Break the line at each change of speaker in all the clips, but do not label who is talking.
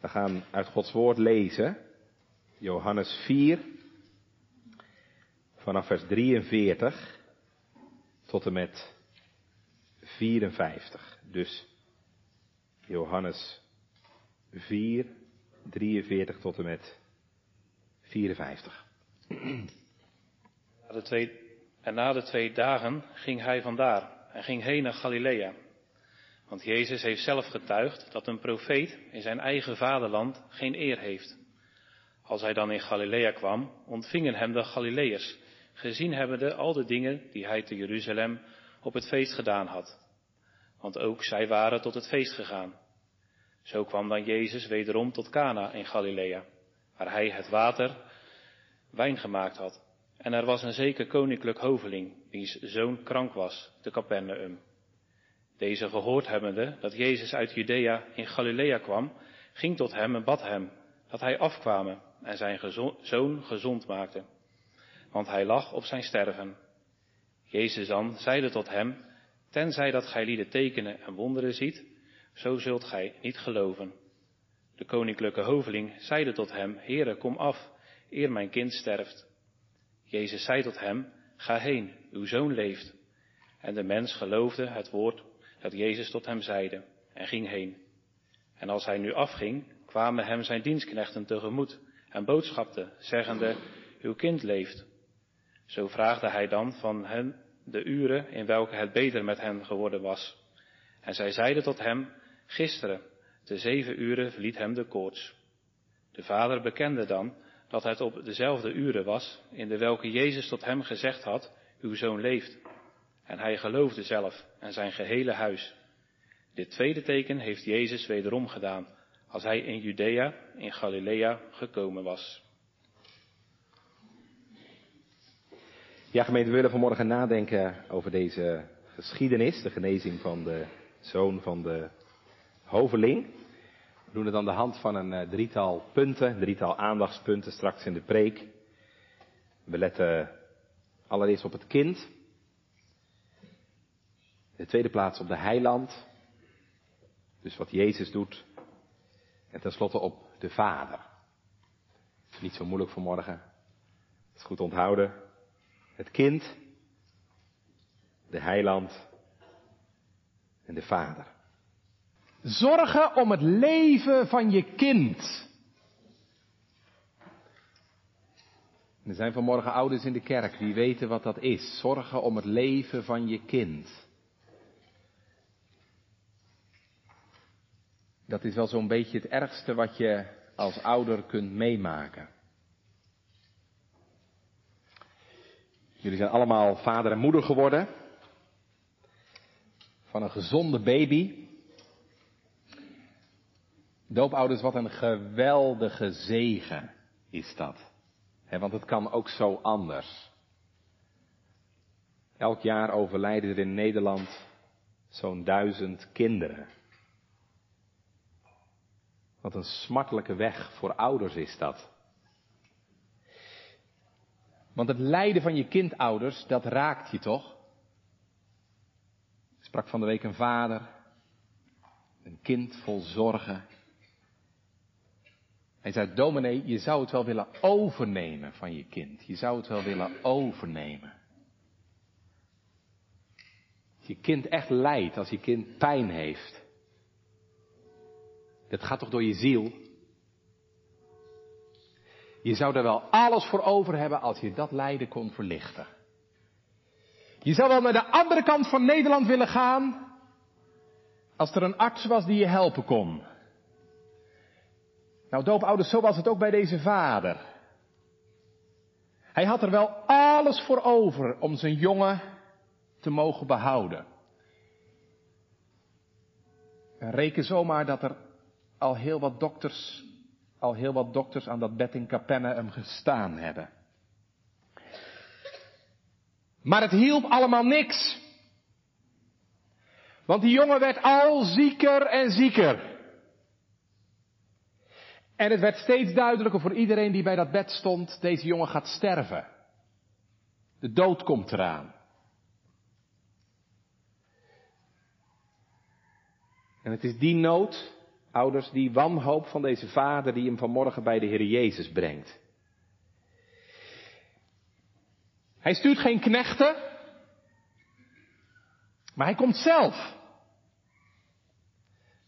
We gaan uit Gods woord lezen. Johannes 4, vanaf vers 43 tot en met 54. Dus Johannes 4, 43 tot en met 54.
Na de twee, en na de twee dagen ging hij vandaar en ging heen naar Galilea. Want Jezus heeft zelf getuigd dat een profeet in zijn eigen vaderland geen eer heeft. Als hij dan in Galilea kwam, ontvingen hem de Galileërs, gezien hebbende al de dingen die hij te Jeruzalem op het feest gedaan had. Want ook zij waren tot het feest gegaan. Zo kwam dan Jezus wederom tot Cana in Galilea, waar hij het water wijn gemaakt had. En er was een zeker koninklijk hoveling, wiens zoon krank was, te Capernaum. Deze gehoord hebbende dat Jezus uit Judea in Galilea kwam, ging tot hem en bad hem dat hij afkwame en zijn zoon gezond maakte. Want hij lag op zijn sterven. Jezus dan zeide tot hem, tenzij dat gij lieden tekenen en wonderen ziet, zo zult gij niet geloven. De koninklijke hoveling zeide tot hem, Heere, kom af, eer mijn kind sterft. Jezus zei tot hem, ga heen, uw zoon leeft. En de mens geloofde het woord dat Jezus tot hem zeide en ging heen. En als hij nu afging, kwamen hem zijn dienstknechten tegemoet en boodschapten, zeggende, uw kind leeft. Zo vraagde hij dan van hen de uren in welke het beter met hen geworden was. En zij zeiden tot hem, gisteren, te zeven uren verliet hem de koorts. De vader bekende dan dat het op dezelfde uren was, in de welke Jezus tot hem gezegd had, uw zoon leeft. En hij geloofde zelf en zijn gehele huis. Dit tweede teken heeft Jezus wederom gedaan, als hij in Judea, in Galilea, gekomen was.
Ja, gemeente, we willen vanmorgen nadenken over deze geschiedenis, de genezing van de zoon van de hoveling. We doen het aan de hand van een eh, drietal punten, drietal aandachtspunten straks in de preek. We letten allereerst op het kind. De tweede plaats op de heiland. Dus wat Jezus doet. En tenslotte op de Vader. Niet zo moeilijk voor morgen. Het is goed onthouden. Het kind, de heiland en de Vader.
Zorgen om het leven van je kind.
Er zijn vanmorgen ouders in de kerk die weten wat dat is. Zorgen om het leven van je kind. Dat is wel zo'n beetje het ergste wat je als ouder kunt meemaken. Jullie zijn allemaal vader en moeder geworden. Van een gezonde baby. Doopouders, wat een geweldige zegen is dat. want het kan ook zo anders. Elk jaar overlijden er in Nederland zo'n duizend kinderen. Wat een smartelijke weg voor ouders is dat. Want het lijden van je kindouders, dat raakt je toch? Ik sprak van de week een vader, een kind vol zorgen. Hij zei, dominee, je zou het wel willen overnemen van je kind. Je zou het wel willen overnemen. Als je kind echt lijdt, als je kind pijn heeft. Dat gaat toch door je ziel? Je zou er wel alles voor over hebben als je dat lijden kon verlichten. Je zou wel naar de andere kant van Nederland willen gaan als er een arts was die je helpen kon. Nou, doopouders, zo was het ook bij deze vader. Hij had er wel alles voor over om zijn jongen te mogen behouden. En reken zomaar dat er al heel wat dokters, al heel wat dokters aan dat bed in Capernaum gestaan hebben. Maar het hielp allemaal niks. Want die jongen werd al zieker en zieker. En het werd steeds duidelijker voor iedereen die bij dat bed stond, deze jongen gaat sterven. De dood komt eraan. En het is die nood
Ouders, die wanhoop van deze vader die hem vanmorgen bij de Heer Jezus brengt.
Hij stuurt geen knechten, maar hij komt zelf.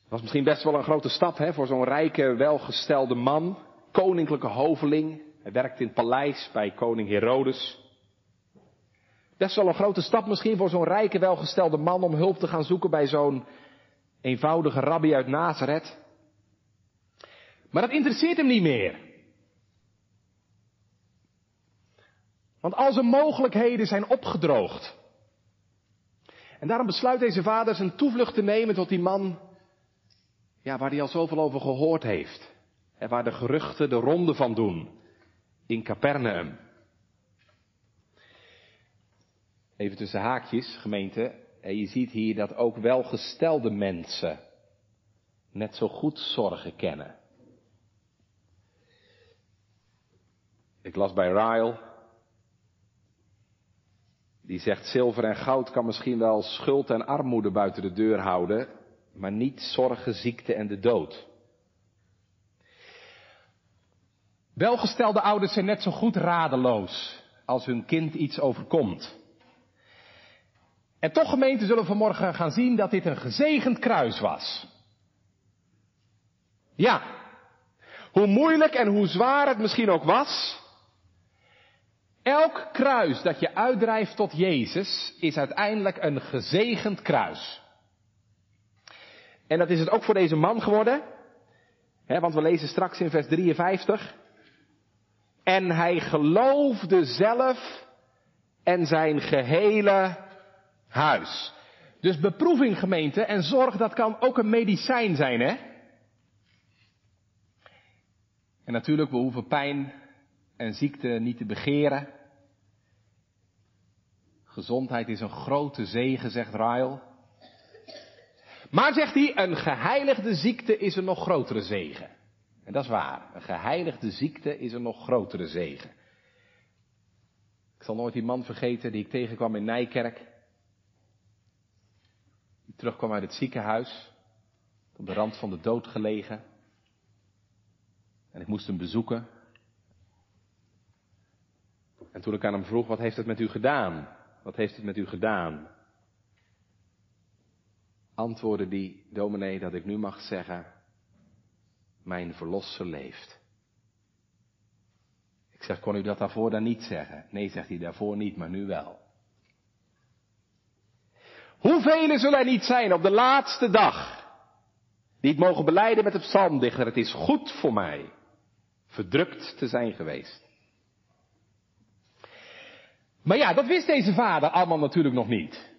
Dat was misschien best wel een grote stap hè, voor zo'n rijke, welgestelde man, koninklijke hoveling. Hij werkt in het paleis bij koning Herodes. Best wel een grote stap misschien voor zo'n rijke, welgestelde man om hulp te gaan zoeken bij zo'n eenvoudige rabbi uit Nazareth. Maar dat interesseert hem niet meer. Want al zijn mogelijkheden zijn opgedroogd. En daarom besluit deze vader zijn toevlucht te nemen tot die man, ja, waar hij al zoveel over gehoord heeft. En waar de geruchten de ronde van doen. In Capernaum. Even tussen haakjes, gemeente. En je ziet hier dat ook welgestelde mensen net zo goed zorgen kennen. Ik las bij Ryle, die zegt zilver en goud kan misschien wel schuld en armoede buiten de deur houden, maar niet zorgen, ziekte en de dood.
Welgestelde ouders zijn net zo goed radeloos als hun kind iets overkomt. En toch gemeente zullen vanmorgen gaan zien dat dit een gezegend kruis was. Ja, hoe moeilijk en hoe zwaar het misschien ook was, elk kruis dat je uitdrijft tot Jezus is uiteindelijk een gezegend kruis. En dat is het ook voor deze man geworden, hè, want we lezen straks in vers 53. En hij geloofde zelf en zijn gehele huis. Dus beproeving gemeente en zorg dat kan ook een medicijn zijn hè. En natuurlijk, we hoeven pijn en ziekte niet te begeren. Gezondheid is een grote zegen, zegt Ryle. Maar zegt hij, een geheiligde ziekte is een nog grotere zegen. En dat is waar. Een geheiligde ziekte is een nog grotere zegen. Ik zal nooit die man vergeten die ik tegenkwam in Nijkerk. Die terugkwam uit het ziekenhuis. Op de rand van de dood gelegen. En ik moest hem bezoeken. En toen ik aan hem vroeg, wat heeft het met u gedaan? Wat heeft het met u gedaan? Antwoordde die dominee dat ik nu mag zeggen, mijn verlosser leeft. Ik zeg, kon u dat daarvoor dan niet zeggen? Nee, zegt hij, daarvoor niet, maar nu wel. Hoeveel zullen er niet zijn op de laatste dag, die het mogen beleiden met de psalmdichter, het is goed voor mij, verdrukt te zijn geweest. Maar ja, dat wist deze vader allemaal natuurlijk nog niet.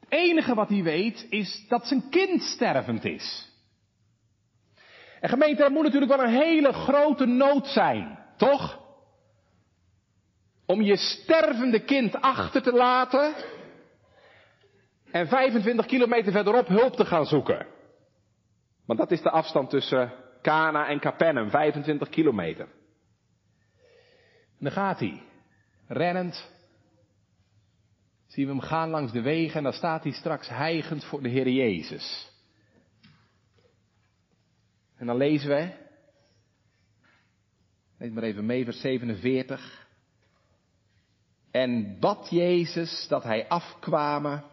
Het enige wat hij weet is dat zijn kind stervend is. En gemeente, dat moet natuurlijk wel een hele grote nood zijn, toch? Om je stervende kind achter te laten en 25 kilometer verderop hulp te gaan zoeken. Want dat is de afstand tussen Cana en Capernaum, 25 kilometer. En dan gaat hij, rennend. Zien we hem gaan langs de wegen en dan staat hij straks hijgend voor de Heer Jezus. En dan lezen we, lees maar even mee, vers 47. En bad Jezus dat hij afkwamen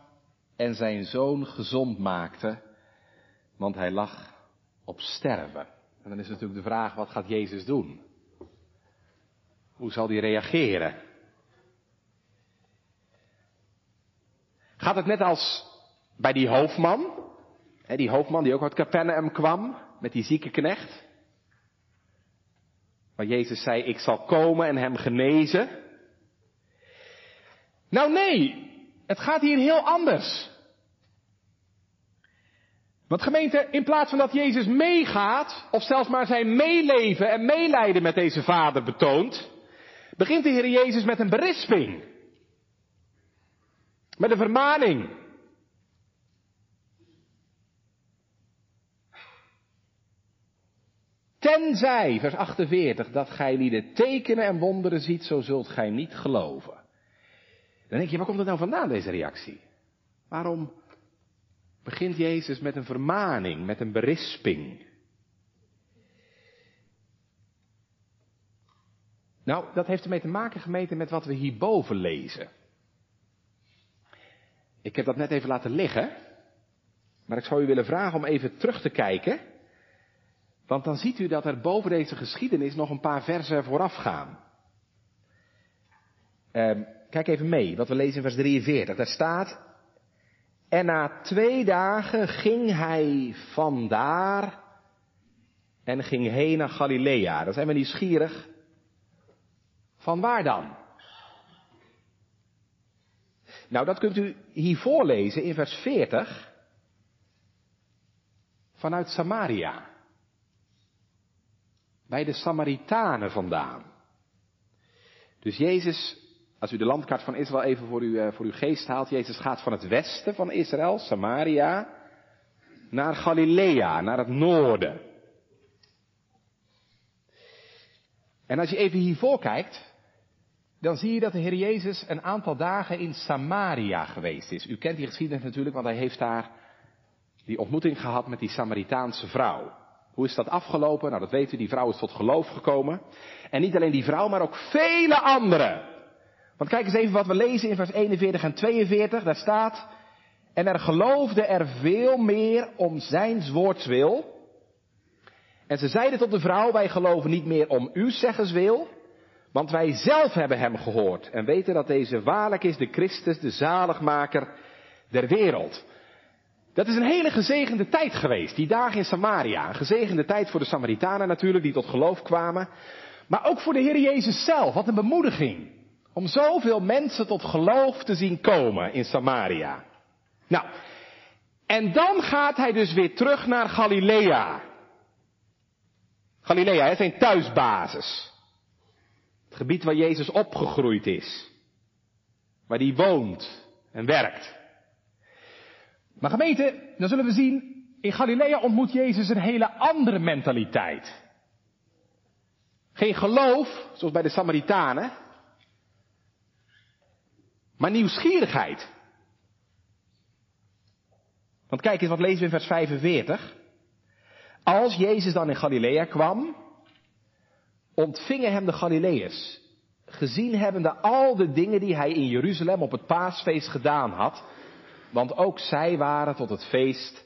en zijn zoon gezond maakte, want hij lag op sterven. En dan is natuurlijk de vraag, wat gaat Jezus doen? Hoe zal hij reageren? Gaat het net als bij die hoofdman? Hè, die hoofdman die ook uit Capernaum kwam met die zieke knecht. Waar Jezus zei, ik zal komen en hem genezen. Nou nee, het gaat hier heel anders. Want gemeente, in plaats van dat Jezus meegaat, of zelfs maar zijn meeleven en meelijden met deze vader betoont, begint de Heer Jezus met een berisping. Met een vermaning. Tenzij, vers 48, dat gij lieden tekenen en wonderen ziet, zo zult gij niet geloven. Dan denk je, waar komt het nou vandaan, deze reactie? Waarom, begint Jezus met een vermaning, met een berisping. Nou, dat heeft ermee te maken gemeten met wat we hierboven lezen. Ik heb dat net even laten liggen, maar ik zou u willen vragen om even terug te kijken, want dan ziet u dat er boven deze geschiedenis nog een paar versen vooraf gaan. Uh, kijk even mee, wat we lezen in vers 43. Daar staat, en na twee dagen ging hij vandaar en ging heen naar Galilea. Dan zijn we nieuwsgierig. Van waar dan? Nou, dat kunt u hier voorlezen in vers 40. Vanuit Samaria. Bij de Samaritanen vandaan. Dus Jezus, als u de landkaart van Israël even voor, u, eh, voor uw geest haalt, Jezus gaat van het westen van Israël, Samaria, naar Galilea, naar het noorden. En als je even hiervoor kijkt, dan zie je dat de Heer Jezus een aantal dagen in Samaria geweest is. U kent die geschiedenis natuurlijk, want hij heeft daar die ontmoeting gehad met die Samaritaanse vrouw. Hoe is dat afgelopen? Nou, dat weet u, die vrouw is tot geloof gekomen. En niet alleen die vrouw, maar ook vele anderen. Want kijk eens even wat we lezen in vers 41 en 42. Daar staat, en er geloofde er veel meer om zijn woords wil. En ze zeiden tot de vrouw, wij geloven niet meer om uw zeggens wil, want wij zelf hebben hem gehoord en weten dat deze waarlijk is de Christus, de zaligmaker der wereld. Dat is een hele gezegende tijd geweest, die dagen in Samaria. Een gezegende tijd voor de Samaritanen natuurlijk, die tot geloof kwamen. Maar ook voor de Heer Jezus zelf, wat een bemoediging. Om zoveel mensen tot geloof te zien komen in Samaria. Nou, en dan gaat hij dus weer terug naar Galilea. Galilea is zijn thuisbasis. Het gebied waar Jezus opgegroeid is. Waar hij woont en werkt. Maar gemeente, dan zullen we zien, in Galilea ontmoet Jezus een hele andere mentaliteit. Geen geloof, zoals bij de Samaritanen, maar nieuwsgierigheid. Want kijk eens, wat lezen we in vers 45? Als Jezus dan in Galilea kwam, ontvingen hem de Galileërs, gezien hebbende al de dingen die hij in Jeruzalem op het paasfeest gedaan had, want ook zij waren tot het feest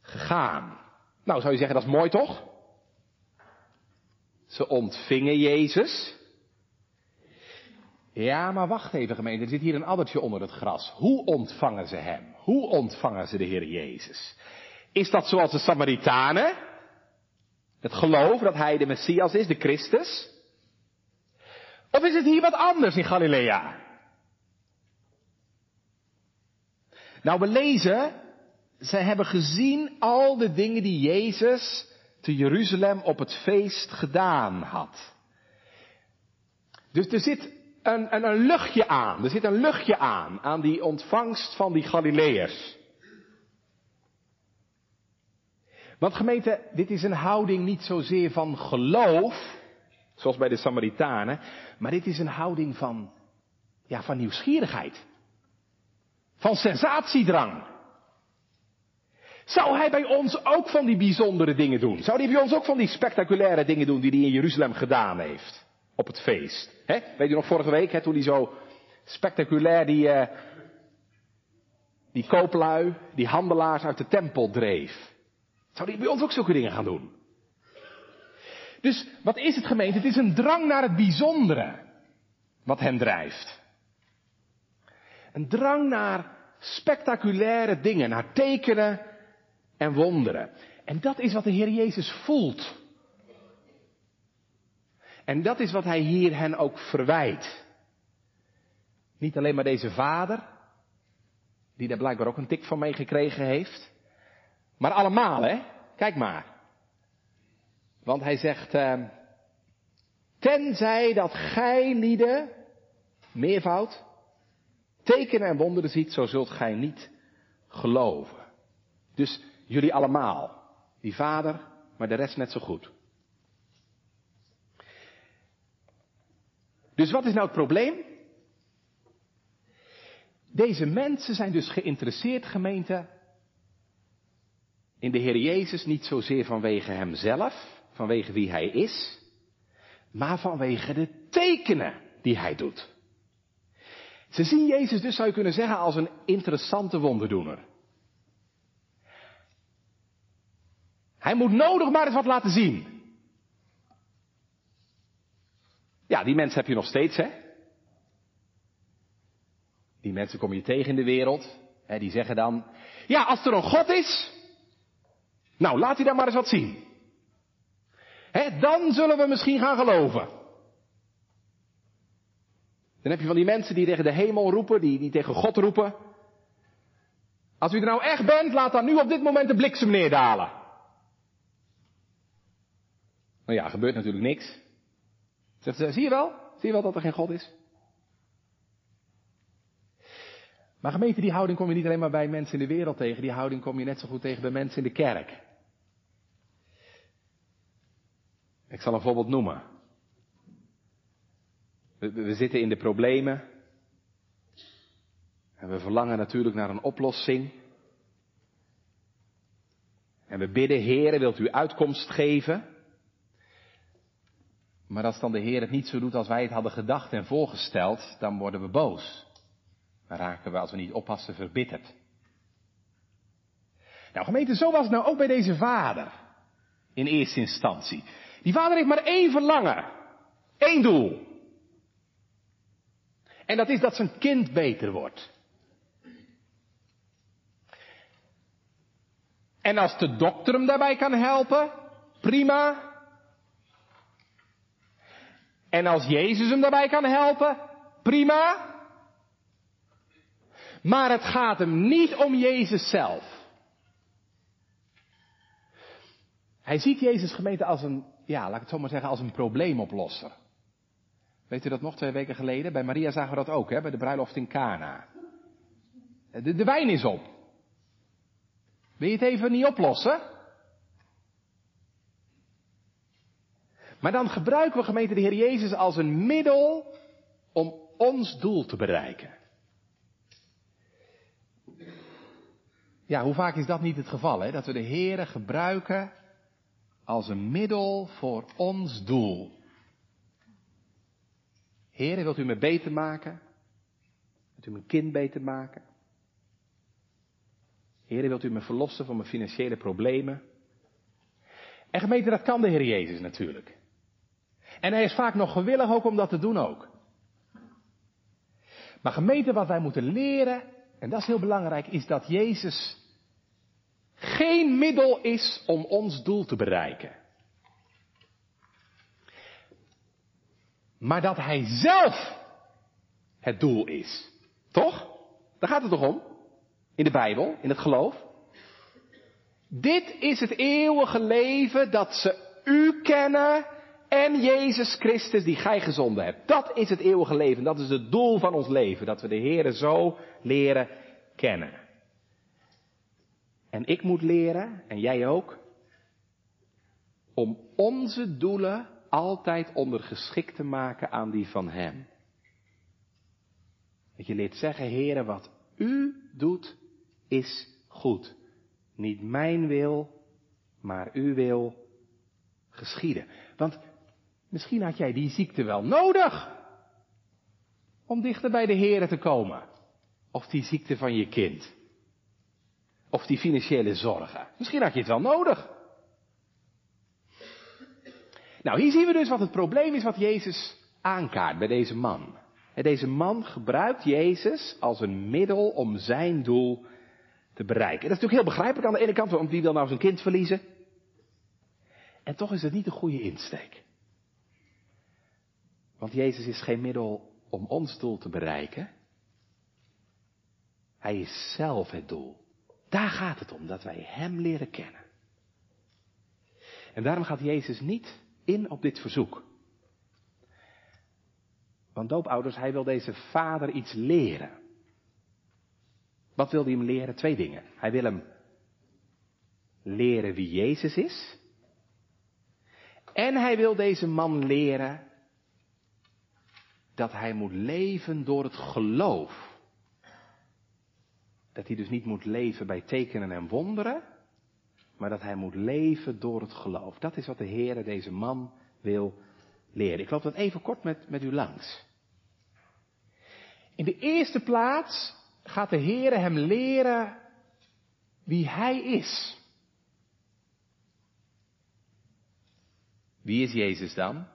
gegaan. Nou, zou je zeggen, dat is mooi toch? Ze ontvingen Jezus. Ja, maar wacht even gemeente, er zit hier een addertje onder het gras. Hoe ontvangen ze hem? Hoe ontvangen ze de Heer Jezus? Is dat zoals de Samaritanen? Het geloof dat hij de Messias is, de Christus? Of is het hier wat anders in Galilea? Nou, we lezen, zij hebben gezien al de dingen die Jezus te Jeruzalem op het feest gedaan had. Dus er zit een, een, een luchtje aan, er zit een luchtje aan, aan die ontvangst van die Galileërs. Want gemeente, dit is een houding niet zozeer van geloof, zoals bij de Samaritanen, maar dit is een houding van, ja, van nieuwsgierigheid. Van sensatiedrang. Zou hij bij ons ook van die bijzondere dingen doen? Zou hij bij ons ook van die spectaculaire dingen doen die hij in Jeruzalem gedaan heeft? Op het feest. Weet u nog vorige week, toen hij zo spectaculair die, uh, die kooplui, die handelaars uit de tempel dreef. Zou hij bij ons ook zulke dingen gaan doen? Dus wat is het gemeente? Het is een drang naar het bijzondere wat hen drijft. Een drang naar spectaculaire dingen, naar tekenen en wonderen. En dat is wat de Heer Jezus voelt. En dat is wat hij hier hen ook verwijt. Niet alleen maar deze vader, die daar blijkbaar ook een tik van meegekregen heeft. Maar allemaal, hè? Kijk maar. Want hij zegt, uh, tenzij dat gij lieden, meervoud, tekenen en wonderen ziet, zo zult gij niet geloven. Dus jullie allemaal. Die vader, maar de rest net zo goed. Dus wat is nou het probleem? Deze mensen zijn dus geïnteresseerd, gemeente, in de Heer Jezus niet zozeer vanwege Hemzelf, vanwege wie Hij is, maar vanwege de tekenen die Hij doet. Ze zien Jezus dus, zou je kunnen zeggen, als een interessante wonderdoener. Hij moet nodig maar eens wat laten zien. Ja, die mensen heb je nog steeds, hè? Die mensen kom je tegen in de wereld. Hè, die zeggen dan, ja, als er een God is, nou, laat hij dan maar eens wat zien. Hè, dan zullen we misschien gaan geloven. Dan heb je van die mensen die tegen de hemel roepen, die, die tegen God roepen. Als u er nou echt bent, laat dan nu op dit moment de bliksem neerdalen. Nou ja, gebeurt natuurlijk niks. Zegt ze, zie je wel? Zie je wel dat er geen God is? Maar gemeente, die houding kom je niet alleen maar bij mensen in de wereld tegen, die houding kom je net zo goed tegen bij mensen in de kerk. Ik zal een voorbeeld noemen. We, zitten in de problemen. En we verlangen natuurlijk naar een oplossing. En we bidden, Heer, wilt u uitkomst geven? Maar als dan de Heer het niet zo doet als wij het hadden gedacht en voorgesteld, dan worden we boos. Dan raken we, als we niet oppassen, verbitterd. Nou gemeente, zo was het nou ook bij deze vader. In eerste instantie. Die vader heeft maar één verlangen. één doel. En dat is dat zijn kind beter wordt. En als de dokter hem daarbij kan helpen, prima. En als Jezus hem daarbij kan helpen, prima. Maar het gaat hem niet om Jezus zelf. Hij ziet Jezus gemeente als een, ja, laat ik het zo maar zeggen, als een probleemoplosser. Weet u dat nog twee weken geleden? Bij Maria zagen we dat ook, hè, bij de bruiloft in Cana. De, de wijn is op. Wil je het even niet oplossen? Maar dan gebruiken we gemeente de Heer Jezus als een middel om ons doel te bereiken. Ja, hoe vaak is dat niet het geval, hè? Dat we de Heere gebruiken als een middel voor ons doel. Heere, wilt u me beter maken? Wilt u mijn kind beter maken? Heere, wilt u me verlossen van mijn financiële problemen? En gemeente, dat kan de Heer Jezus natuurlijk. En hij is vaak nog gewillig ook om dat te doen ook. Maar gemeente, wat wij moeten leren, en dat is heel belangrijk, is dat Jezus geen middel is om ons doel te bereiken. Maar dat Hij zelf het doel is. Toch? Daar gaat het toch om? In de Bijbel, in het geloof. Dit is het eeuwige leven dat ze u kennen en Jezus Christus die gij gezonden hebt. Dat is het eeuwige leven. Dat is het doel van ons leven. Dat we de Heere zo leren kennen. En ik moet leren, en jij ook, om onze doelen altijd ondergeschikt te maken aan die van Hem. Dat je leert zeggen, Heere, wat U doet is goed. Niet mijn wil, maar uw wil geschieden. Want misschien had jij die ziekte wel nodig om dichter bij de Heere te komen. Of die ziekte van je kind. Of die financiële zorgen. Misschien had je het wel nodig. Nou, hier zien we dus wat het probleem is wat Jezus aankaart bij deze man. Deze man gebruikt Jezus als een middel om zijn doel te bereiken. Dat is natuurlijk heel begrijpelijk aan de ene kant, want wie wil nou zijn kind verliezen? En toch is het niet een goede insteek. Want Jezus is geen middel om ons doel te bereiken. Hij is zelf het doel. Daar gaat het om, dat wij Hem leren kennen. En daarom gaat Jezus niet in op dit verzoek. Want doopouders, hij wil deze vader iets leren. Wat wil hij hem leren? Twee dingen. Hij wil hem leren wie Jezus is. En hij wil deze man leren dat hij moet leven door het geloof. Dat hij dus niet moet leven bij tekenen en wonderen, maar dat hij moet leven door het geloof. Dat is wat de Heer deze man wil leren. Ik loop dat even kort met, met u langs. In de eerste plaats gaat de Heer hem leren wie hij is. Wie is Jezus dan?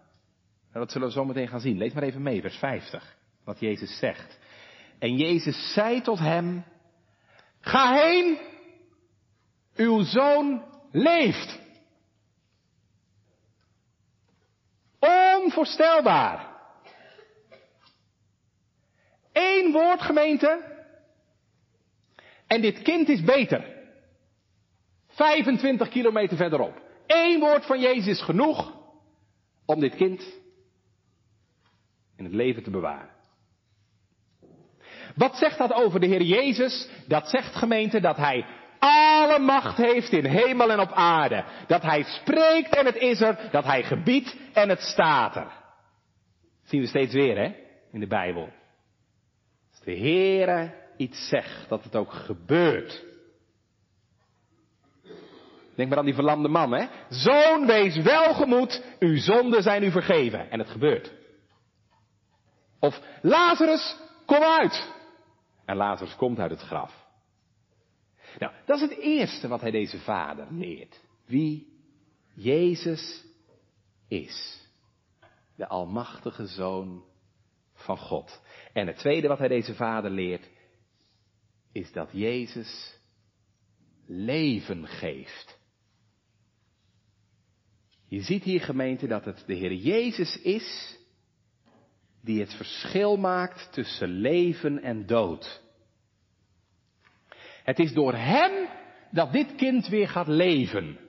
Nou, dat zullen we zo meteen gaan zien. Lees maar even mee, vers 50, wat Jezus zegt. En Jezus zei tot hem, ga heen, uw zoon leeft. Onvoorstelbaar. Eén woord gemeente. En dit kind is beter. 25 kilometer verderop. Eén woord van Jezus is genoeg om dit kind in het leven te bewaren. Wat zegt dat over de Heer Jezus? Dat zegt gemeente dat Hij alle macht heeft in hemel en op aarde. Dat Hij spreekt en het is er. Dat Hij gebiedt en het staat er. Dat zien we steeds weer, hè? In de Bijbel. Als de Heere iets zegt, dat het ook gebeurt. Denk maar aan die verlamde man, hè? Zoon, wees welgemoed, uw zonden zijn u vergeven. En het gebeurt. Of Lazarus, kom uit. En Lazarus komt uit het graf. Nou, dat is het eerste wat hij deze vader leert. Wie Jezus is. De almachtige zoon van God. En het tweede wat hij deze vader leert, is dat Jezus leven geeft. Je ziet hier gemeente dat het de Heer Jezus is die het verschil maakt tussen leven en dood. Het is door Hem dat dit kind weer gaat leven.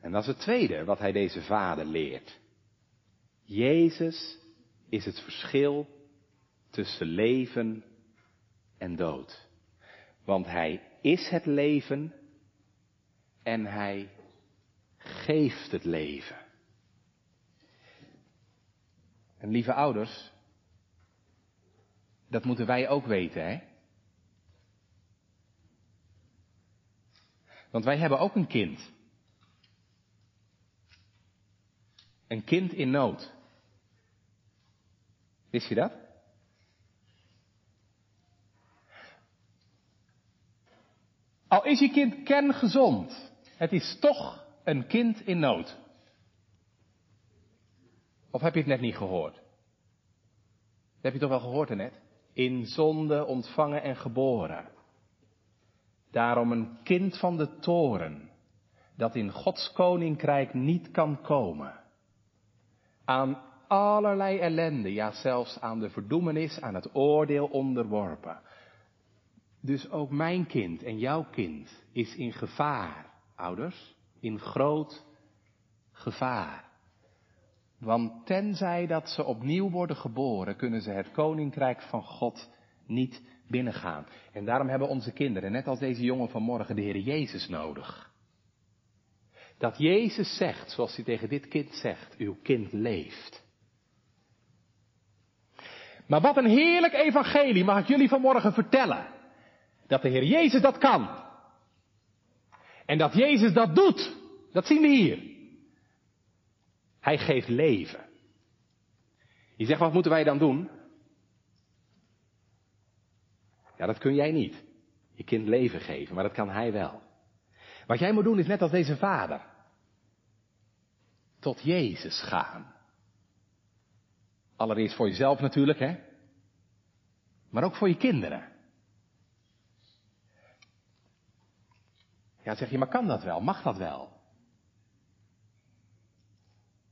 En dat is het tweede wat hij deze vader leert. Jezus is het verschil tussen leven en dood. Want Hij is het leven en Hij geeft het leven. En lieve ouders, dat moeten wij ook weten, hè? Want wij hebben ook een kind. Een kind in nood. Wist je dat? Al is je kind kerngezond, het is toch een kind in nood. Of heb je het net niet gehoord? Dat heb je toch wel gehoord net? In zonde ontvangen en geboren. Daarom een kind van de toren, dat in Gods koninkrijk niet kan komen. Aan allerlei ellende, ja zelfs aan de verdoemenis, aan het oordeel onderworpen. Dus ook mijn kind en jouw kind is in gevaar, ouders, in groot gevaar. Want tenzij dat ze opnieuw worden geboren, kunnen ze het koninkrijk van God niet binnengaan. En daarom hebben onze kinderen, net als deze jongen van morgen, de Heer Jezus nodig. Dat Jezus zegt, zoals hij tegen dit kind zegt, uw kind leeft. Maar wat een heerlijk evangelie mag ik jullie vanmorgen vertellen. Dat de Heer Jezus dat kan. En dat Jezus dat doet. Dat zien we hier. Hij geeft leven. Je zegt, wat moeten wij dan doen? Ja, dat kun jij niet. Je kind leven geven, maar dat kan hij wel. Wat jij moet doen is net als deze vader. Tot Jezus gaan. Allereerst voor jezelf natuurlijk, hè? Maar ook voor je kinderen. Ja, zeg je, maar kan dat wel? Mag dat wel?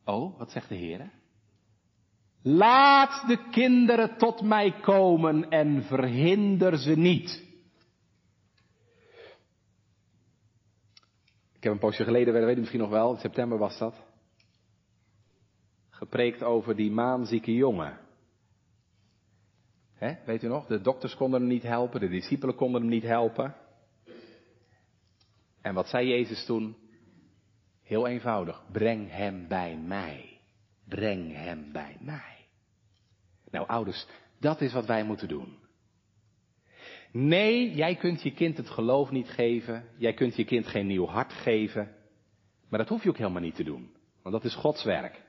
Oh, wat zegt de Heer? Laat de kinderen tot mij komen en verhinder ze niet. Ik heb een poosje geleden, weet je misschien nog wel, in september was dat, gepreekt over die maanzieke jongen. He, weet u nog, de dokters konden hem niet helpen, de discipelen konden hem niet helpen. En wat zei Jezus toen? Heel eenvoudig, breng hem bij mij. Breng hem bij mij. Nou ouders, dat is wat wij moeten doen. Nee, jij kunt je kind het geloof niet geven. Jij kunt je kind geen nieuw hart geven. Maar dat hoef je ook helemaal niet te doen. Want dat is Gods werk.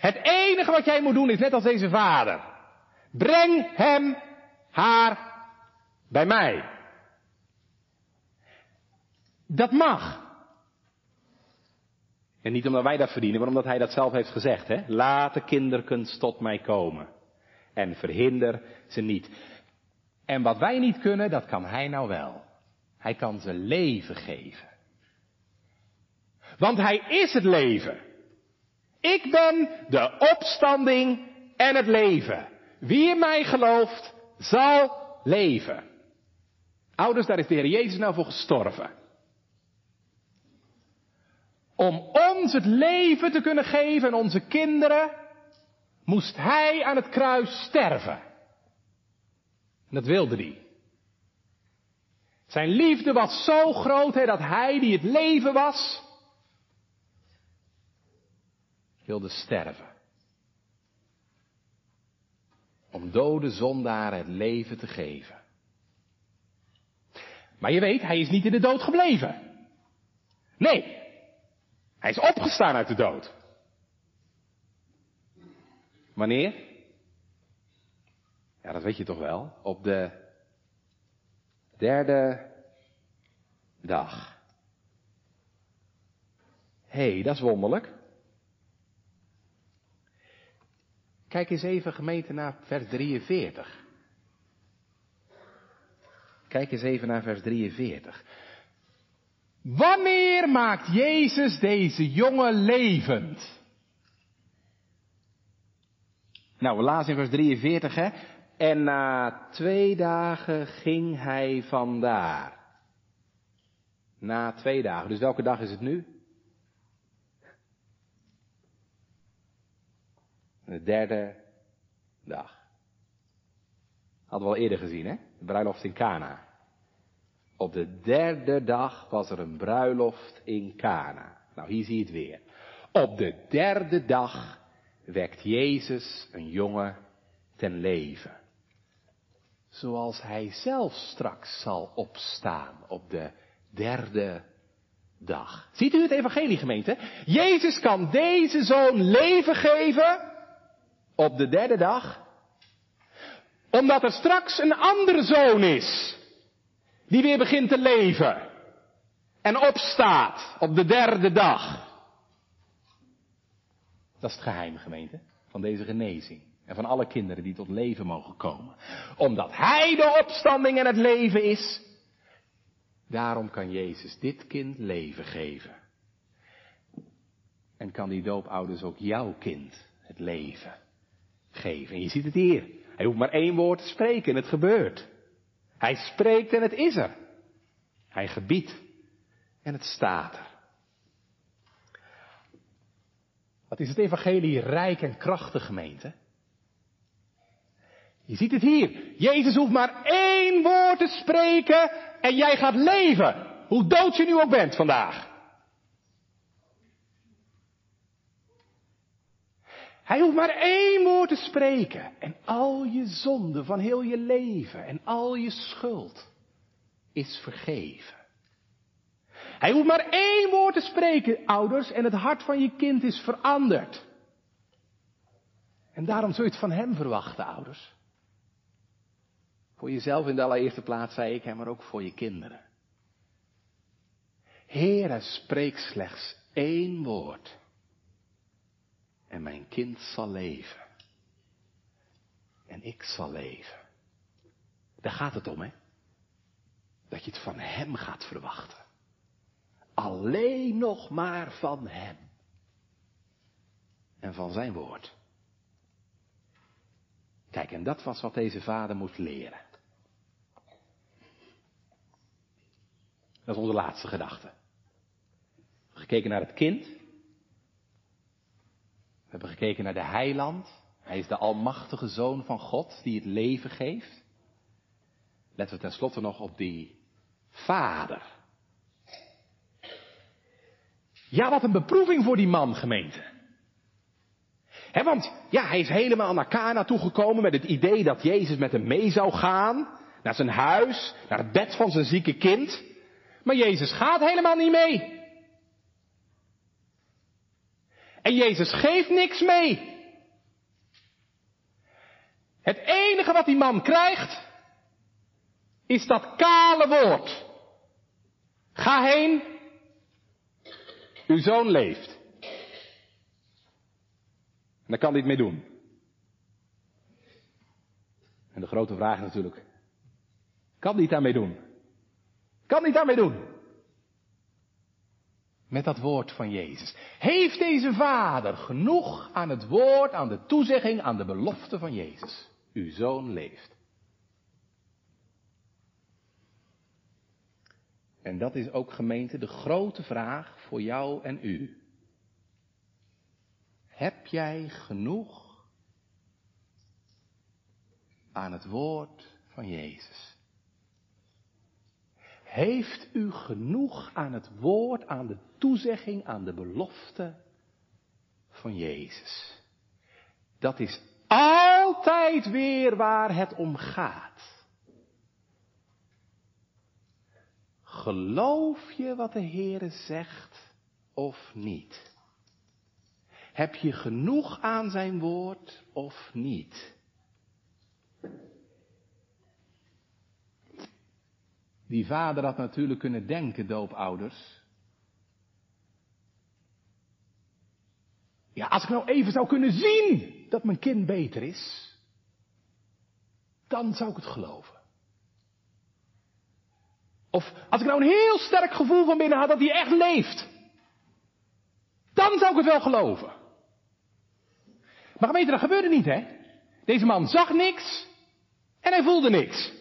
Het enige wat jij moet doen is net als deze vader. Breng hem, haar, bij mij. Dat mag. En niet omdat wij dat verdienen, maar omdat hij dat zelf heeft gezegd. Hè? Laat de kinderkunst tot mij komen. En verhinder ze niet. En wat wij niet kunnen, dat kan hij nou wel. Hij kan ze leven geven. Want hij is het leven. Ik ben de opstanding en het leven. Wie in mij gelooft, zal leven. Ouders, daar is de Heer Jezus nou voor gestorven. Om ons het leven te kunnen geven en onze kinderen, moest Hij aan het kruis sterven. En dat wilde hij. Zijn liefde was zo groot dat hij, die het leven was, wilde sterven. Om dode zondaren het leven te geven. Maar je weet, hij is niet in de dood gebleven. Nee, hij is opgestaan uit de dood. Wanneer? Ja, dat weet je toch wel. Op de derde dag. Hé, hey, dat is wonderlijk. Kijk eens even gemeente naar vers 43. Kijk eens even naar vers 43. Wanneer maakt Jezus deze jongen levend? Nou, we lazen in vers 43, hè. En na twee dagen ging hij vandaar. Na twee dagen. Dus welke dag is het nu? De derde dag. Hadden we al eerder gezien, hè? De bruiloft in Cana. Op de derde dag was er een bruiloft in Cana. Nou, hier zie je het weer. Op de derde dag wekt Jezus een jongen ten leven zoals hij zelf straks zal opstaan op de derde dag. Ziet u het evangelie gemeente? Jezus kan deze zoon leven geven op de derde dag, omdat er straks een andere zoon is, die weer begint te leven en opstaat op de derde dag. Dat is het geheim gemeente van deze genezing. En van alle kinderen die tot leven mogen komen. Omdat Hij de opstanding en het leven is. Daarom kan Jezus dit kind leven geven. En kan die doopouders ook jouw kind het leven geven. En je ziet het hier. Hij hoeft maar één woord te spreken en het gebeurt. Hij spreekt en het is er. Hij gebiedt en het staat er. Wat is het evangelie rijk en krachtig gemeente? Je ziet het hier. Jezus hoeft maar één woord te spreken en jij gaat leven. Hoe dood je nu ook bent vandaag. Hij hoeft maar één woord te spreken en al je zonde van heel je leven en al je schuld is vergeven. Hij hoeft maar één woord te spreken, ouders, en het hart van je kind is veranderd. En daarom zul je het van hem verwachten, ouders. Voor jezelf in de allereerste plaats, zei ik, maar ook voor je kinderen. Heere, spreek slechts één woord. En mijn kind zal leven. En ik zal leven. Daar gaat het om, hè? Dat je het van Hem gaat verwachten. Alleen nog maar van Hem. En van Zijn woord. Kijk, en dat was wat deze vader moest leren. Dat is onze laatste gedachte. Gekeken naar het kind. Hebben gekeken naar de heiland. Hij is de almachtige zoon van God die het leven geeft. Letten we tenslotte nog op die vader. Ja, wat een beproeving voor die man, gemeente. Want ja, hij is helemaal naar Cana toegekomen met het idee dat Jezus met hem mee zou gaan naar zijn huis, naar het bed van zijn zieke kind. Maar Jezus gaat helemaal niet mee. En Jezus geeft niks mee. Het enige wat die man krijgt, is dat kale woord. Ga heen, uw zoon leeft. En daar kan hij mee doen. En de grote vraag is natuurlijk, kan hij het daarmee doen? Kan hij het daarmee doen? Met dat woord van Jezus. Heeft deze vader genoeg aan het woord, aan de toezegging, aan de belofte van Jezus? Uw zoon leeft. En dat is ook gemeente de grote vraag voor jou en u. Heb jij genoeg aan het woord van Jezus? Heeft u genoeg aan het woord, aan de toezegging, aan de belofte van Jezus? Dat is altijd weer waar het om gaat. Geloof je wat de Heere zegt of niet? Heb je genoeg aan zijn woord of niet? Die vader had natuurlijk kunnen denken, doopouders. Ja, als ik nou even zou kunnen zien dat mijn kind beter is, dan zou ik het geloven. Of als ik nou een heel sterk gevoel van binnen had dat hij echt leeft, dan zou ik het wel geloven. Maar gemeente, dat gebeurde niet, hè? Deze man zag niks en hij voelde niks.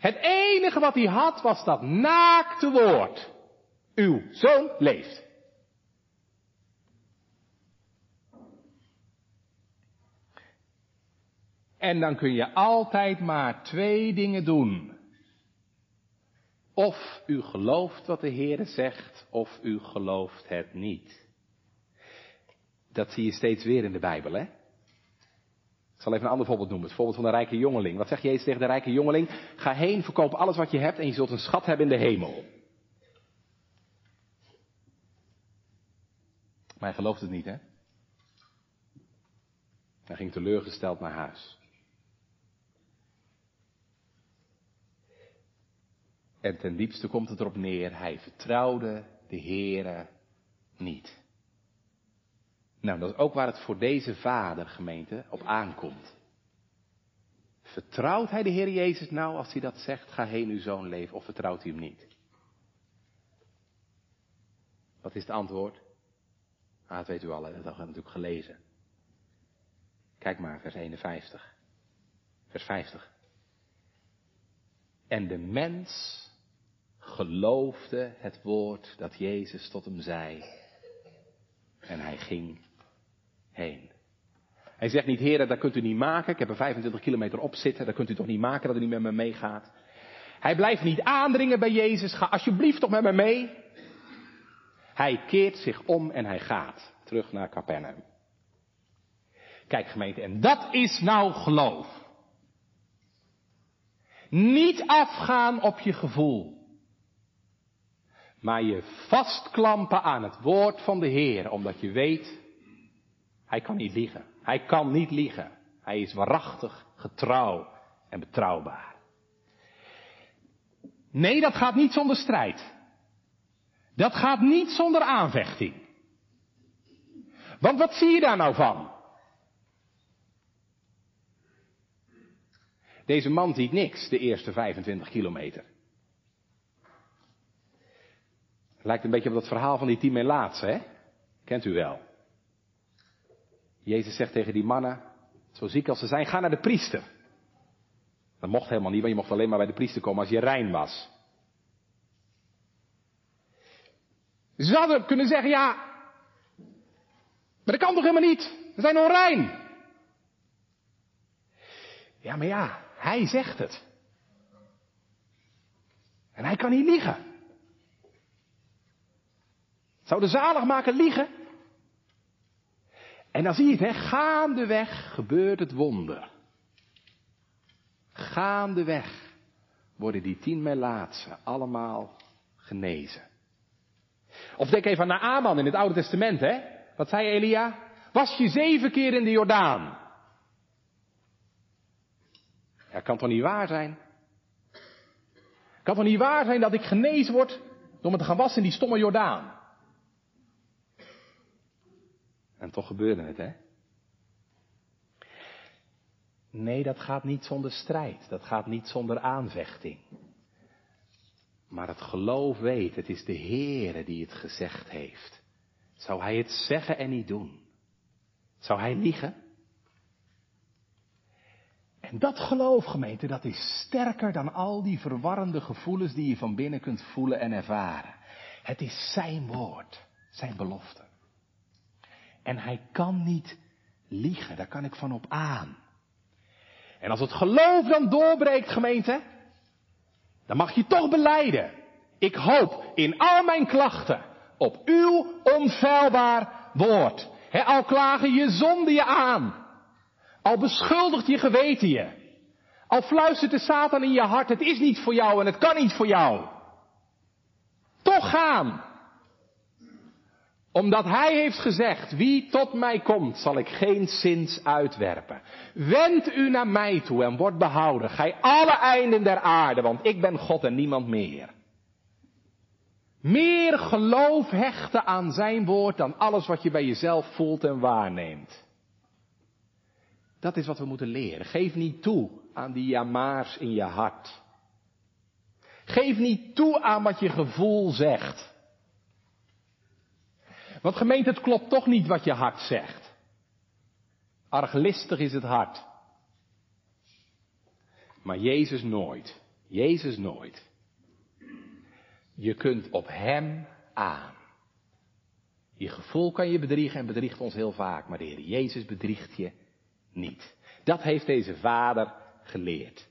Het enige wat hij had was dat naakte woord. Uw zoon leeft. En dan kun je altijd maar twee dingen doen. Of u gelooft wat de Heer zegt, of u gelooft het niet. Dat zie je steeds weer in de Bijbel, hè? Ik zal even een ander voorbeeld noemen. Het voorbeeld van de rijke jongeling. Wat zegt Jezus tegen de rijke jongeling? Ga heen, verkoop alles wat je hebt en je zult een schat hebben in de hemel. Maar hij gelooft het niet, hè? Hij ging teleurgesteld naar huis. En ten diepste komt het erop neer, hij vertrouwde de Heere niet. Nou, dat is ook waar het voor deze vader, gemeente, op aankomt. Vertrouwt hij de Heer Jezus nou als hij dat zegt, ga heen uw zoon leven, of vertrouwt hij hem niet? Wat is het antwoord? Ah, dat weet u al, dat hebben we natuurlijk gelezen. Kijk maar, vers 51. Vers 50. En de mens geloofde het woord dat Jezus tot hem zei. En hij ging heen. Hij zegt niet, heren, dat kunt u niet maken. Ik heb er 25 kilometer op zitten. Dat kunt u toch niet maken dat u niet met me meegaat. Hij blijft niet aandringen bij Jezus. Ga alsjeblieft toch met me mee. Hij keert zich om en hij gaat terug naar Capernaum. Kijk gemeente, en dat is nou geloof. Niet afgaan op je gevoel. Maar je vastklampen aan het woord van de Heer, omdat je weet, hij kan niet liegen. Hij kan niet liegen. Hij is waarachtig, getrouw en betrouwbaar. Nee, dat gaat niet zonder strijd. Dat gaat niet zonder aanvechting. Want wat zie je daar nou van? Deze man ziet niks de eerste 25 kilometer. Lijkt een beetje op dat verhaal van die tien melaatsen, hè? Kent u wel. Jezus zegt tegen die mannen, zo ziek als ze zijn, ga naar de priester. Dat mocht helemaal niet, want je mocht alleen maar bij de priester komen als je rein was. Ze hadden kunnen zeggen, ja, maar dat kan toch helemaal niet? We zijn onrein. Ja, maar ja, hij zegt het. En hij kan niet liegen. Zou de zaligmaker liegen? En dan zie je het, hè, gaandeweg gebeurt het wonder. gaandeweg worden die tien Melaatsen allemaal genezen. Of denk even aan Naaman in het Oude Testament, hè? Wat zei Elia? Was je zeven keer in de Jordaan? Ja, kan toch niet waar zijn? Kan toch niet waar zijn dat ik genezen word door me te gaan wassen in die stomme Jordaan? En toch gebeurde het, hè? Nee, dat gaat niet zonder strijd. Dat gaat niet zonder aanvechting. Maar het geloof weet, het is de Heere die het gezegd heeft. Zou hij het zeggen en niet doen? Zou hij liegen? En dat geloof, gemeente, dat is sterker dan al die verwarrende gevoelens die je van binnen kunt voelen en ervaren. Het is zijn woord, zijn belofte. En hij kan niet liegen, daar kan ik van op aan. En als het geloof dan doorbreekt, gemeente, dan mag je toch beleiden. Ik hoop in al mijn klachten op uw onfeilbaar woord. al klagen je zonde je aan. Al beschuldigt je geweten je. Al fluistert de Satan in je hart, het is niet voor jou en het kan niet voor jou. Toch gaan omdat hij heeft gezegd, wie tot mij komt, zal ik geen zins uitwerpen. Wend u naar mij toe en word behouden, gij alle einden der aarde, want ik ben God en niemand meer. Meer geloof hechten aan zijn woord dan alles wat je bij jezelf voelt en waarneemt. Dat is wat we moeten leren. Geef niet toe aan die jamaars in je hart. Geef niet toe aan wat je gevoel zegt. Want gemeente, het klopt toch niet wat je hart zegt. Arglistig is het hart. Maar Jezus nooit. Jezus nooit. Je kunt op Hem aan. Je gevoel kan je bedriegen en bedriegt ons heel vaak, maar de Heer Jezus bedriegt je niet. Dat heeft deze Vader geleerd.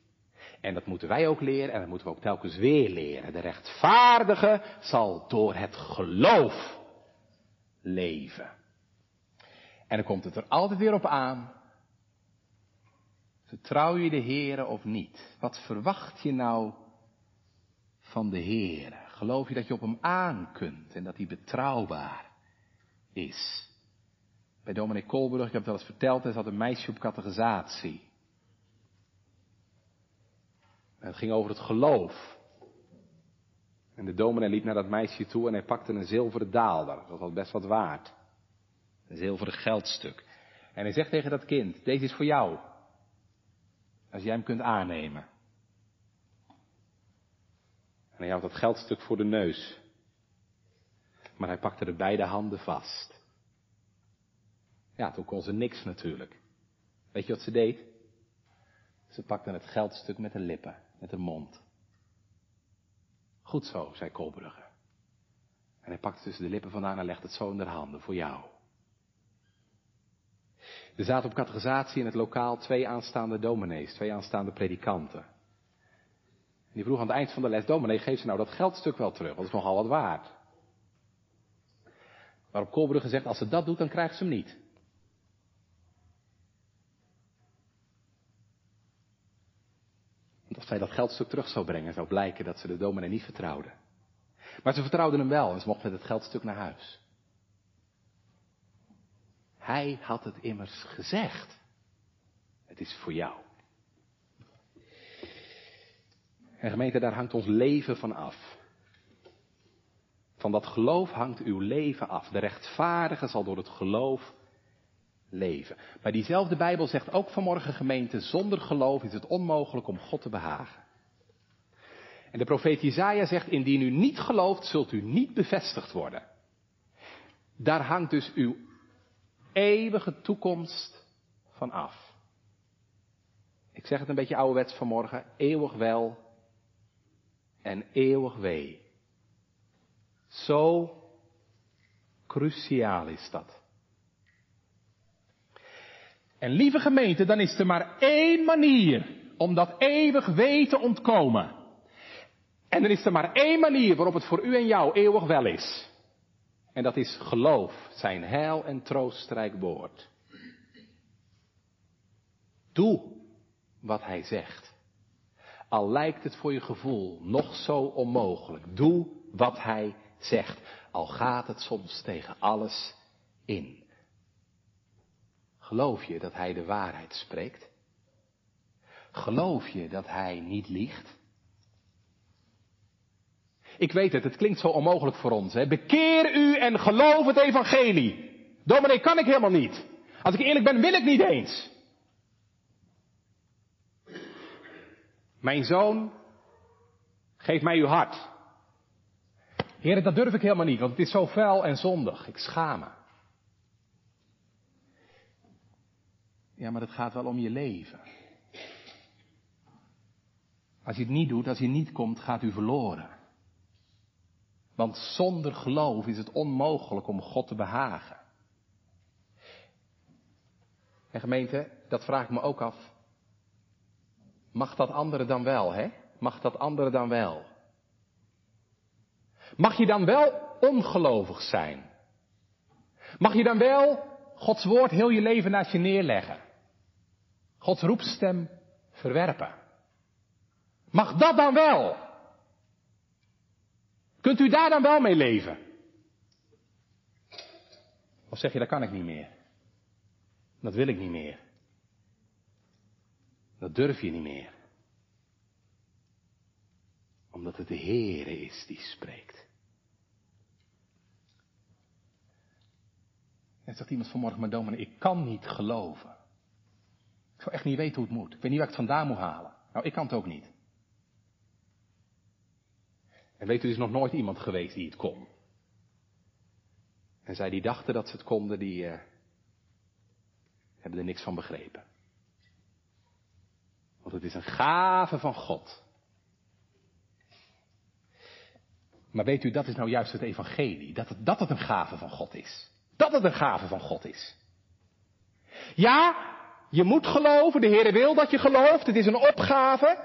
En dat moeten wij ook leren en dat moeten we ook telkens weer leren. De rechtvaardige zal door het geloof leven. En dan komt het er altijd weer op aan. Vertrouw je de Heere of niet? Wat verwacht je nou van de Heere? Geloof je dat je op hem aan kunt en dat hij betrouwbaar is? Bij dominee Kolburg, ik heb het wel eens verteld, er zat een meisje op categorisatie. En het ging over het geloof. En de dominee liep naar dat meisje toe en hij pakte een zilveren daalder. Dat was best wat waard. Een zilveren geldstuk. En hij zegt tegen dat kind, deze is voor jou. Als jij hem kunt aannemen. En hij houdt dat geldstuk voor de neus. Maar hij pakte er beide handen vast. Ja, toen kon ze niks natuurlijk. Weet je wat ze deed? Ze pakte het geldstuk met de lippen, met de mond. Goed zo, zei Kolbrugge. En hij pakte tussen de lippen vandaan en legde het zo in de handen voor jou. Er zaten op categorisatie in het lokaal twee aanstaande dominees, twee aanstaande predikanten. En die vroeg aan het eind van de les, dominee, geef ze nou dat geldstuk wel terug, want het is nogal wat waard. Waarop Kolbrugge zegt, als ze dat doet, dan krijgt ze hem niet. Als zij dat geldstuk terug zou brengen, zou blijken dat ze de dominee niet vertrouwden. Maar ze vertrouwden hem wel en ze mochten met het geldstuk naar huis. Hij had het immers gezegd. Het is voor jou. En gemeente, daar hangt ons leven van af. Van dat geloof hangt uw leven af. De rechtvaardige zal door het geloof leven. Maar diezelfde Bijbel zegt ook vanmorgen gemeente, zonder geloof is het onmogelijk om God te behagen. En de profeet Jezaja zegt, indien u niet gelooft, zult u niet bevestigd worden. Daar hangt dus uw eeuwige toekomst van af. Ik zeg het een beetje ouderwets vanmorgen, eeuwig wel en eeuwig wee. Zo cruciaal is dat. En lieve gemeente, dan is er maar één manier om dat eeuwig weten te ontkomen. En dan is er maar één manier waarop het voor u en jou eeuwig wel is. En dat is geloof, zijn heil en troostrijk woord. Doe wat hij zegt. Al lijkt het voor je gevoel nog zo onmogelijk. Doe wat hij zegt. Al gaat het soms tegen alles in. Geloof je dat hij de waarheid spreekt? Geloof je dat hij niet liegt? Ik weet het, het klinkt zo onmogelijk voor ons. Hè? Bekeer u en geloof het evangelie. Dominee, kan ik helemaal niet. Als ik eerlijk ben, wil ik niet eens. Mijn zoon, geef mij uw hart. Heer, dat durf ik helemaal niet, want het is zo vuil en zondig. Ik schaam me. Ja, maar het gaat wel om je leven. Als je het niet doet, als je niet komt, gaat u verloren. Want zonder geloof is het onmogelijk om God te behagen. En gemeente, dat vraag ik me ook af. Mag dat andere dan wel, hè? Mag dat andere dan wel? Mag je dan wel ongelovig zijn? Mag je dan wel Gods woord heel je leven naast je neerleggen? Gods roepstem verwerpen? Mag dat dan wel? Kunt u daar dan wel mee leven? Of zeg je, dat kan ik niet meer? Dat wil ik niet meer. Dat durf je niet meer. Omdat het de Heere is die spreekt. En zegt iemand vanmorgen, maar dominee, ik kan niet geloven. Ik zou echt niet weten hoe het moet. Ik weet niet waar ik het vandaan moet halen. Nou, ik kan het ook niet. En weet u, er is nog nooit iemand geweest die het kon. En zij die dachten dat ze het konden, die uh, hebben er niks van begrepen. Want het is een gave van God. Maar weet u, dat is nou juist het evangelie. Dat dat het een gave van God is. Dat het een gave van God is. Ja, je moet geloven. De Heer wil dat je gelooft. Het is een opgave.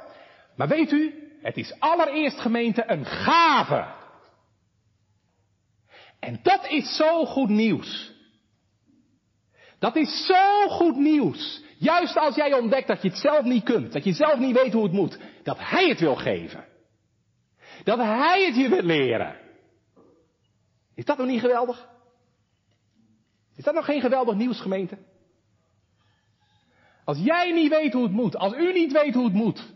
Maar weet u, het is allereerst gemeente een gave. En dat is zo goed nieuws. Dat is zo goed nieuws. Juist als jij ontdekt dat je het zelf niet kunt, dat je zelf niet weet hoe het moet, dat Hij het wil geven. Dat Hij het je wil leren. Is dat nog niet geweldig? Is dat nog geen geweldig nieuws, gemeente? Als jij niet weet hoe het moet, als u niet weet hoe het moet,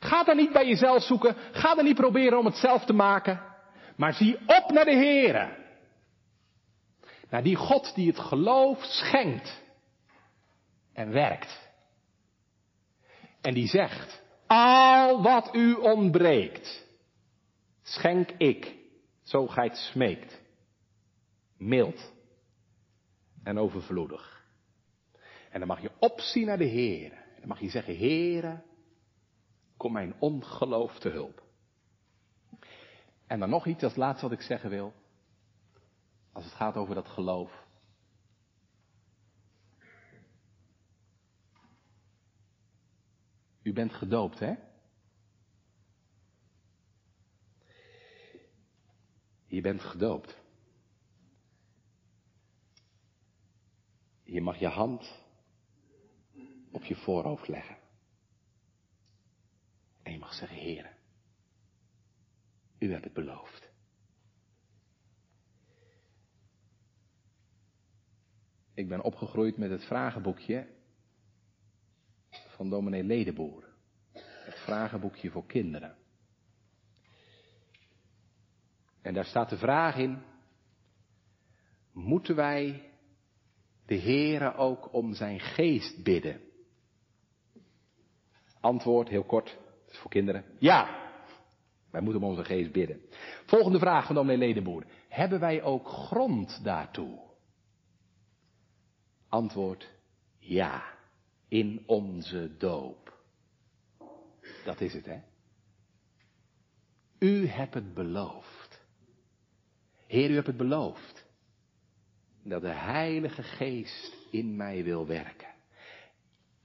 ga dan niet bij jezelf zoeken, ga dan niet proberen om het zelf te maken, maar zie op naar de Heere. Naar die God die het geloof schenkt en werkt. En die zegt, al wat u ontbreekt, schenk ik, zo gij het smeekt. Mild en overvloedig. En dan mag je opzien naar de Heer. Dan mag je zeggen, Heere, kom mijn ongeloof te hulp. En dan nog iets als laatste wat ik zeggen wil. Als het gaat over dat geloof. U bent gedoopt, hè? Je bent gedoopt. Je mag je hand op je voorhoofd leggen. En je mag zeggen, Heer, u hebt het beloofd. Ik ben opgegroeid met het vragenboekje van dominee Ledeboer. Het vragenboekje voor kinderen. En daar staat de vraag in, moeten wij de Heere ook om zijn geest bidden? Antwoord, heel kort, het is voor kinderen. Ja, wij moeten om onze geest bidden. Volgende vraag van dominee Ledeboer. Hebben wij ook grond daartoe? Antwoord, ja in onze doop. Dat is het, hè? U hebt het beloofd. Heer, u hebt het beloofd. Dat de Heilige Geest in mij wil werken.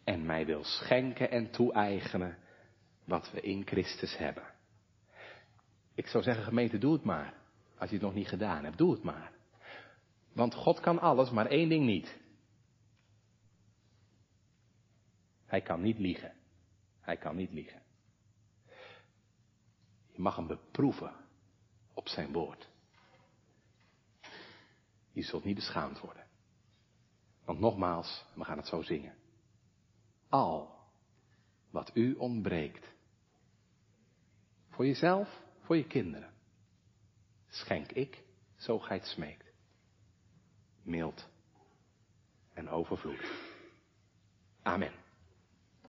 En mij wil schenken en toe-eigenen wat we in Christus hebben. Ik zou zeggen, gemeente, doe het maar. Als je het nog niet gedaan hebt, doe het maar. Want God kan alles, maar één ding niet. Hij kan niet liegen. Hij kan niet liegen. Je mag hem beproeven op zijn woord. Je zult niet beschaamd worden. Want nogmaals, we gaan het zo zingen. Al wat u ontbreekt. Voor jezelf, voor je kinderen. Schenk ik, zo gij het smeekt. Mild en overvloedig. Amen.